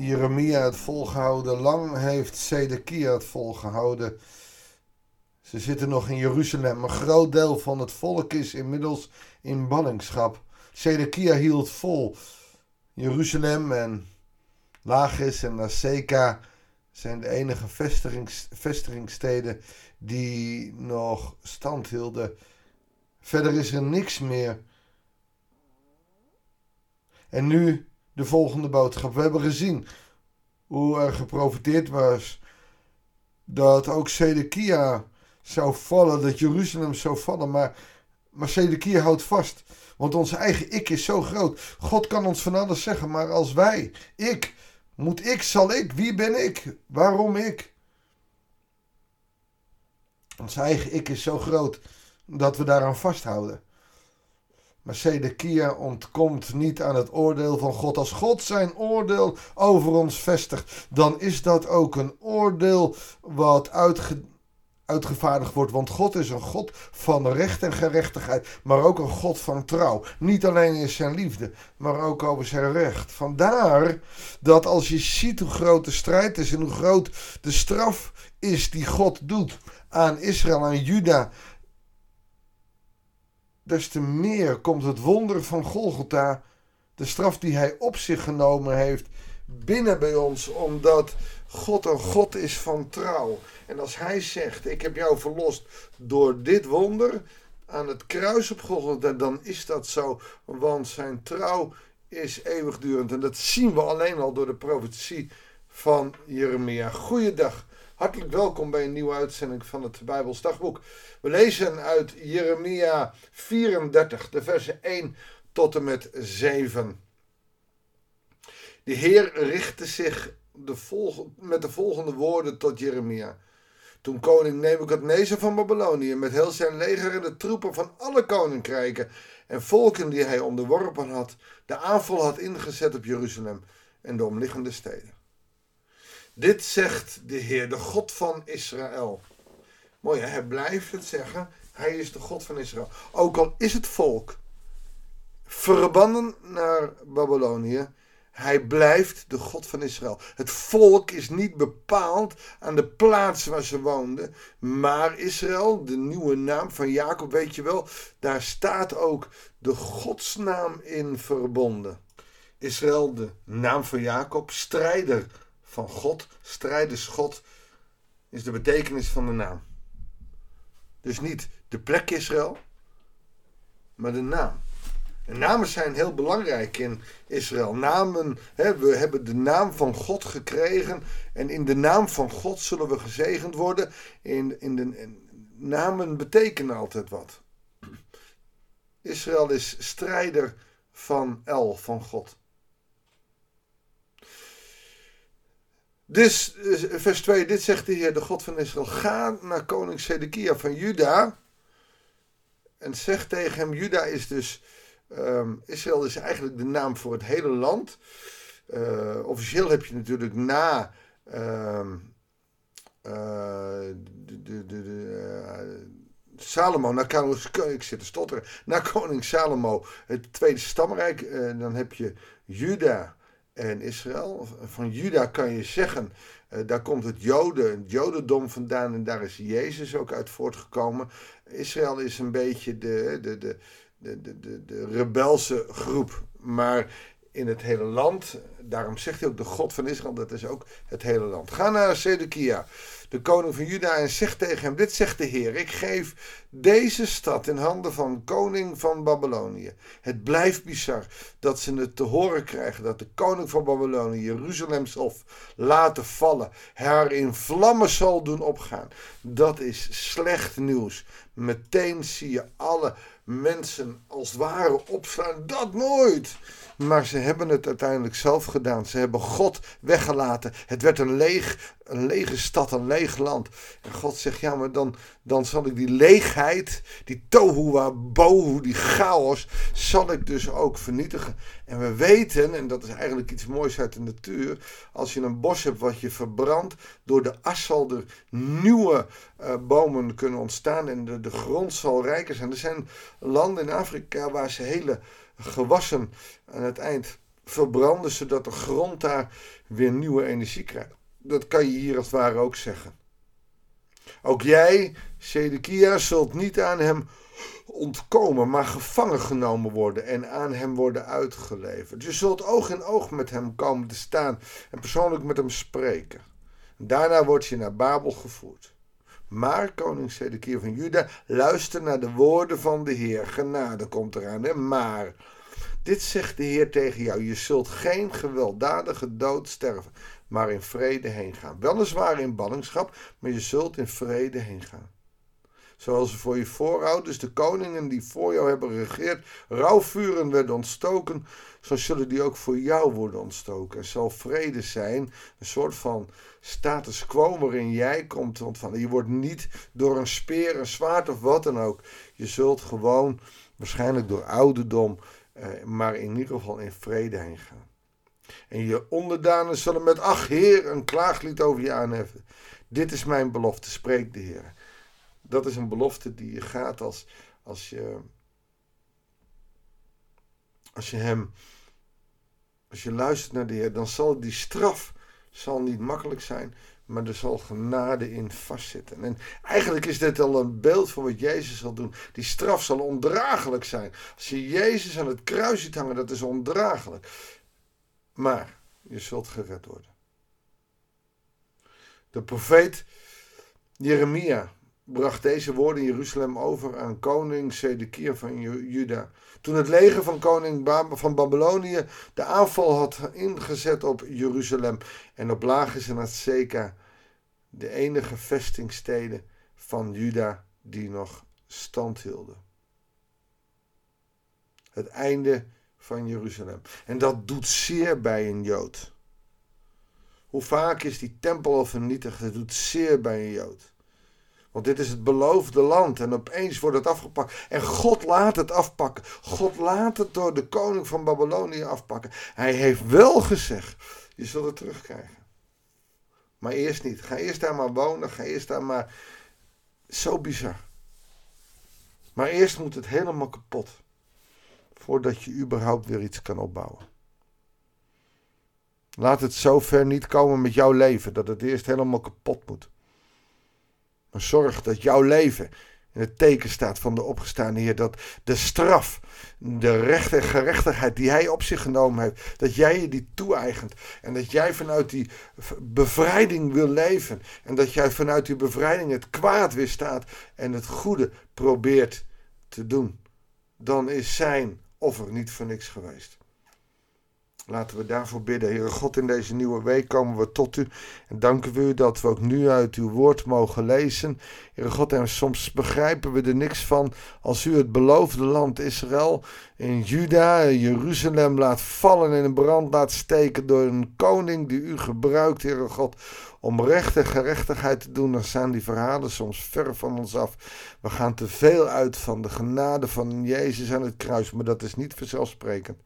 Jeremia het volgehouden. Lang heeft Sedekia het volgehouden. Ze zitten nog in Jeruzalem. Een groot deel van het volk is inmiddels in ballingschap. Sedekia hield vol. Jeruzalem en Lagis en Naseka zijn de enige vestigings, die nog stand hielden. Verder is er niks meer. En nu de volgende boodschap. We hebben gezien hoe er geprofiteerd was dat ook Sedekia zou vallen, dat Jeruzalem zou vallen. Maar, maar Sedekia houdt vast. Want onze eigen ik is zo groot. God kan ons van alles zeggen, maar als wij, ik, moet ik, zal ik, wie ben ik? Waarom ik? Ons eigen ik is zo groot dat we daaraan vasthouden. Maar Sedekia ontkomt niet aan het oordeel van God. Als God zijn oordeel over ons vestigt, dan is dat ook een oordeel wat uitge uitgevaardigd wordt. Want God is een God van recht en gerechtigheid, maar ook een God van trouw. Niet alleen in zijn liefde, maar ook over zijn recht. Vandaar dat als je ziet hoe groot de strijd is en hoe groot de straf is die God doet aan Israël, aan Juda, des te meer komt het wonder van Golgotha, de straf die hij op zich genomen heeft, binnen bij ons, omdat God een God is van trouw. En als hij zegt: Ik heb jou verlost door dit wonder aan het kruis op Golgotha, dan is dat zo, want zijn trouw is eeuwigdurend. En dat zien we alleen al door de profetie van Jeremia. Goeiedag. Hartelijk welkom bij een nieuwe uitzending van het Bijbels Dagboek. We lezen uit Jeremia 34, de versen 1 tot en met 7. De Heer richtte zich de met de volgende woorden tot Jeremia. Toen koning Nebukadnezar van Babylonië met heel zijn leger en de troepen van alle koninkrijken en volken die hij onderworpen had, de aanval had ingezet op Jeruzalem en de omliggende steden. Dit zegt de Heer, de God van Israël. Mooi, hij blijft het zeggen. Hij is de God van Israël. Ook al is het volk verbannen naar Babylonië, hij blijft de God van Israël. Het volk is niet bepaald aan de plaats waar ze woonden. Maar Israël, de nieuwe naam van Jacob, weet je wel, daar staat ook de godsnaam in verbonden. Israël, de naam van Jacob, strijder van God, strijdersgod, is de betekenis van de naam. Dus niet de plek Israël, maar de naam. En namen zijn heel belangrijk in Israël. Namen, hè, we hebben de naam van God gekregen. En in de naam van God zullen we gezegend worden. In, in de, namen betekenen altijd wat. Israël is strijder van El, van God. Dus, vers 2, dit zegt de Heer, de God van Israël. Ga naar koning Zedekia van Juda. En zeg tegen hem, Juda is dus Um, Israël is eigenlijk de naam voor het hele land. Uh, officieel heb je natuurlijk na uh, uh, de, de, de, Salomo, na koning, ik zit te stotteren, na koning Salomo, het tweede stamrijk, dan heb je Juda en Israël. Van Juda kan je zeggen, daar komt het Joden, het Jodendom vandaan en daar is Jezus ook uit voortgekomen. Israël is een beetje de, de, de, de, de, de, de rebelse groep. Maar in het hele land, daarom zegt hij ook de God van Israël, dat is ook het hele land. Ga naar Sedekia, de koning van Juda, en zeg tegen hem: Dit zegt de Heer: Ik geef deze stad in handen van koning van Babylonië. Het blijft bizar dat ze het te horen krijgen dat de koning van Babylonië Jeruzalem zal laten vallen, haar in vlammen zal doen opgaan. Dat is slecht nieuws. Meteen zie je alle mensen als het ware opslaan. Dat nooit! Maar ze hebben het uiteindelijk zelf gedaan. Ze hebben God weggelaten. Het werd een, leeg, een lege stad, een leeg land. En God zegt, ja, maar dan, dan zal ik die leegheid, die tohu bohu, die chaos, zal ik dus ook vernietigen. En we weten, en dat is eigenlijk iets moois uit de natuur, als je een bos hebt wat je verbrandt, door de as zal er nieuwe uh, bomen kunnen ontstaan en de, de grond zal rijker zijn. Er zijn landen in Afrika waar ze hele gewassen aan het eind verbranden zodat de grond daar weer nieuwe energie krijgt. Dat kan je hier het ware ook zeggen. Ook jij, Sedekia, zult niet aan hem ontkomen, maar gevangen genomen worden en aan hem worden uitgeleverd. Je zult oog in oog met hem komen te staan en persoonlijk met hem spreken. Daarna word je naar Babel gevoerd. Maar, koning Sedekia van Juda, luister naar de woorden van de Heer. Genade komt eraan, hè? Maar, dit zegt de Heer tegen jou: je zult geen gewelddadige dood sterven, maar in vrede heen gaan. Weliswaar in ballingschap, maar je zult in vrede heen gaan. Zoals voor je voorouders, de koningen die voor jou hebben geregeerd, rouwvuren werden ontstoken, zo zullen die ook voor jou worden ontstoken. Er zal vrede zijn, een soort van status quo waarin jij komt ontvangen. Je wordt niet door een speer, een zwaard of wat dan ook. Je zult gewoon, waarschijnlijk door ouderdom, eh, maar in ieder geval in vrede heen gaan. En je onderdanen zullen met, ach Heer, een klaaglied over je aanheffen. Dit is mijn belofte, spreekt de Heer. Dat is een belofte die je gaat als, als je, als je hem, als je luistert naar de Heer, dan zal die straf zal niet makkelijk zijn, maar er zal genade in vastzitten. En eigenlijk is dit al een beeld van wat Jezus zal doen. Die straf zal ondraaglijk zijn. Als je Jezus aan het kruis ziet hangen, dat is ondraaglijk. Maar je zult gered worden. De profeet Jeremia bracht deze woorden in Jeruzalem over aan koning Zedekia van Juda. Toen het leger van koning van Babylonië de aanval had ingezet op Jeruzalem en op Lagis en Azeka, de enige vestingsteden van Juda die nog stand hielden. Het einde van Jeruzalem. En dat doet zeer bij een Jood. Hoe vaak is die tempel al vernietigd? Het doet zeer bij een Jood. Want dit is het beloofde land en opeens wordt het afgepakt. En God laat het afpakken. God laat het door de koning van Babylonië afpakken. Hij heeft wel gezegd, je zult het terugkrijgen. Maar eerst niet. Ga eerst daar maar wonen. Ga eerst daar maar... Zo bizar. Maar eerst moet het helemaal kapot. Voordat je überhaupt weer iets kan opbouwen. Laat het zover niet komen met jouw leven dat het eerst helemaal kapot moet. Maar zorg dat jouw leven in het teken staat van de opgestaande Heer. Dat de straf, de recht en gerechtigheid die Hij op zich genomen heeft, dat jij je die toe-eigent. En dat jij vanuit die bevrijding wil leven. En dat jij vanuit die bevrijding het kwaad weerstaat en het goede probeert te doen. Dan is zijn offer niet voor niks geweest. Laten we daarvoor bidden. Heere God, in deze nieuwe week komen we tot u. En danken we u dat we ook nu uit uw woord mogen lezen. Heere God, en soms begrijpen we er niks van. Als u het beloofde land Israël in Juda, Jeruzalem laat vallen en in brand laat steken door een koning die u gebruikt, Heere God, om recht en gerechtigheid te doen, dan staan die verhalen soms ver van ons af. We gaan te veel uit van de genade van Jezus aan het kruis, maar dat is niet vanzelfsprekend.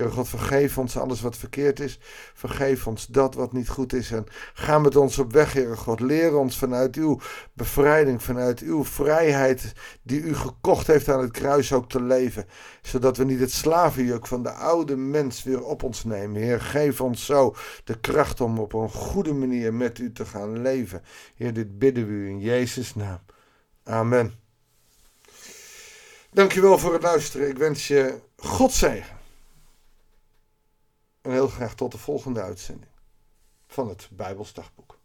Heere God, vergeef ons alles wat verkeerd is. Vergeef ons dat wat niet goed is. En ga met ons op weg, Heere God. Leer ons vanuit uw bevrijding, vanuit uw vrijheid die u gekocht heeft aan het kruis ook te leven. Zodat we niet het slavenjuk van de oude mens weer op ons nemen. Heer, geef ons zo de kracht om op een goede manier met u te gaan leven. Heer, dit bidden we u in Jezus' naam. Amen. Dankjewel voor het luisteren. Ik wens je God zegen. En heel graag tot de volgende uitzending van het Bijbelsdagboek.